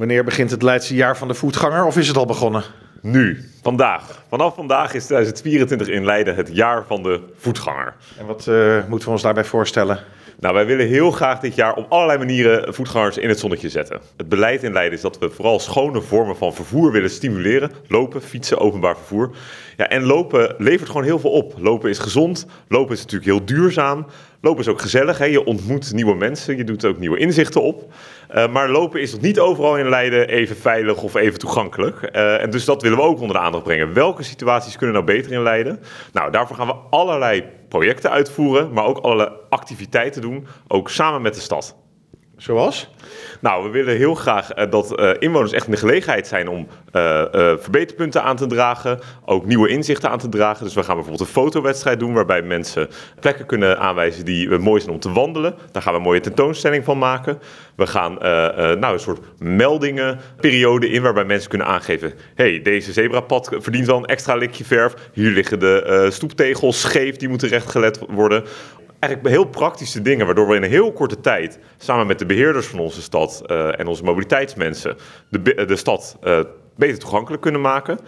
Wanneer begint het Leidse jaar van de voetganger of is het al begonnen? Nu, vandaag. Vanaf vandaag is 2024 in Leiden het jaar van de voetganger. En wat uh, moeten we ons daarbij voorstellen? Nou, wij willen heel graag dit jaar op allerlei manieren voetgangers in het zonnetje zetten. Het beleid in Leiden is dat we vooral schone vormen van vervoer willen stimuleren. Lopen, fietsen, openbaar vervoer. Ja, en lopen levert gewoon heel veel op. Lopen is gezond, lopen is natuurlijk heel duurzaam. Lopen is ook gezellig, hè? je ontmoet nieuwe mensen, je doet ook nieuwe inzichten op. Uh, maar lopen is nog niet overal in Leiden even veilig of even toegankelijk. Uh, en dus dat willen we ook onder de aandacht brengen. Welke situaties kunnen nou beter in Leiden? Nou, daarvoor gaan we allerlei projecten uitvoeren, maar ook allerlei activiteiten doen, ook samen met de stad. Zoals? Nou, we willen heel graag uh, dat uh, inwoners echt in de gelegenheid zijn om uh, verbeterpunten aan te dragen, ook nieuwe inzichten aan te dragen. Dus we gaan bijvoorbeeld een fotowedstrijd doen waarbij mensen plekken kunnen aanwijzen die mooi zijn om te wandelen. Daar gaan we een mooie tentoonstelling van maken. We gaan nou, een soort meldingenperiode in waarbij mensen kunnen aangeven: hey, deze zebrapad verdient wel een extra likje verf. Hier liggen de stoeptegels scheef, die moeten rechtgelet worden eigenlijk heel praktische dingen, waardoor we in een heel korte tijd samen met de beheerders van onze stad uh, en onze mobiliteitsmensen de, de stad uh, beter toegankelijk kunnen maken.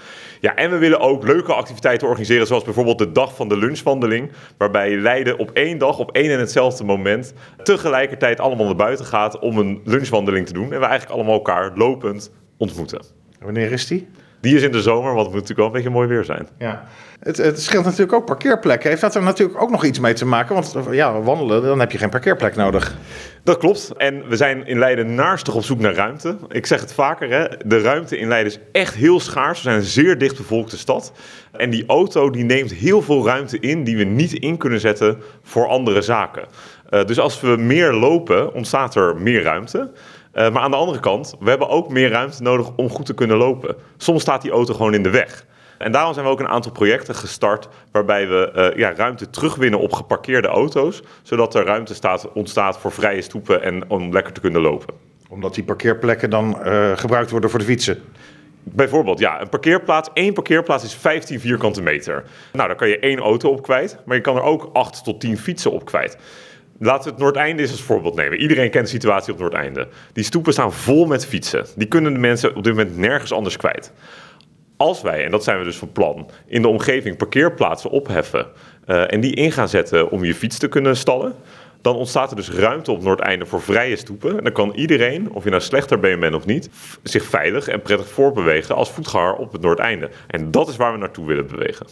Ja, en we willen ook leuke activiteiten organiseren, zoals bijvoorbeeld de dag van de lunchwandeling, waarbij Leiden op één dag, op één en hetzelfde moment, tegelijkertijd allemaal naar buiten gaat om een lunchwandeling te doen en we eigenlijk allemaal elkaar lopend ontmoeten. Wanneer is die? Die is in de zomer, want het moet natuurlijk wel een beetje mooi weer zijn. Ja. Het, het scheelt natuurlijk ook parkeerplekken. Heeft dat er natuurlijk ook nog iets mee te maken? Want ja, wandelen, dan heb je geen parkeerplek nodig. Dat klopt. En we zijn in Leiden naarstig op zoek naar ruimte. Ik zeg het vaker, hè? de ruimte in Leiden is echt heel schaars. We zijn een zeer dichtbevolkte stad. En die auto die neemt heel veel ruimte in die we niet in kunnen zetten voor andere zaken. Uh, dus als we meer lopen, ontstaat er meer ruimte. Uh, maar aan de andere kant, we hebben ook meer ruimte nodig om goed te kunnen lopen. Soms staat die auto gewoon in de weg. En daarom zijn we ook een aantal projecten gestart waarbij we uh, ja, ruimte terugwinnen op geparkeerde auto's, zodat er ruimte staat, ontstaat voor vrije stoepen en om lekker te kunnen lopen. Omdat die parkeerplekken dan uh, gebruikt worden voor de fietsen? Bijvoorbeeld, ja, een parkeerplaats, één parkeerplaats is 15 vierkante meter. Nou, daar kan je één auto op kwijt, maar je kan er ook 8 tot 10 fietsen op kwijt. Laten we het Noordeinde eens als voorbeeld nemen. Iedereen kent de situatie op Noordeinde. Die stoepen staan vol met fietsen. Die kunnen de mensen op dit moment nergens anders kwijt. Als wij, en dat zijn we dus van plan, in de omgeving parkeerplaatsen opheffen uh, en die in gaan zetten om je fiets te kunnen stallen, dan ontstaat er dus ruimte op Noordeinde voor vrije stoepen. En dan kan iedereen, of je nou slechter been bent of niet, zich veilig en prettig voorbewegen als voetganger op het Noordeinde. En dat is waar we naartoe willen bewegen.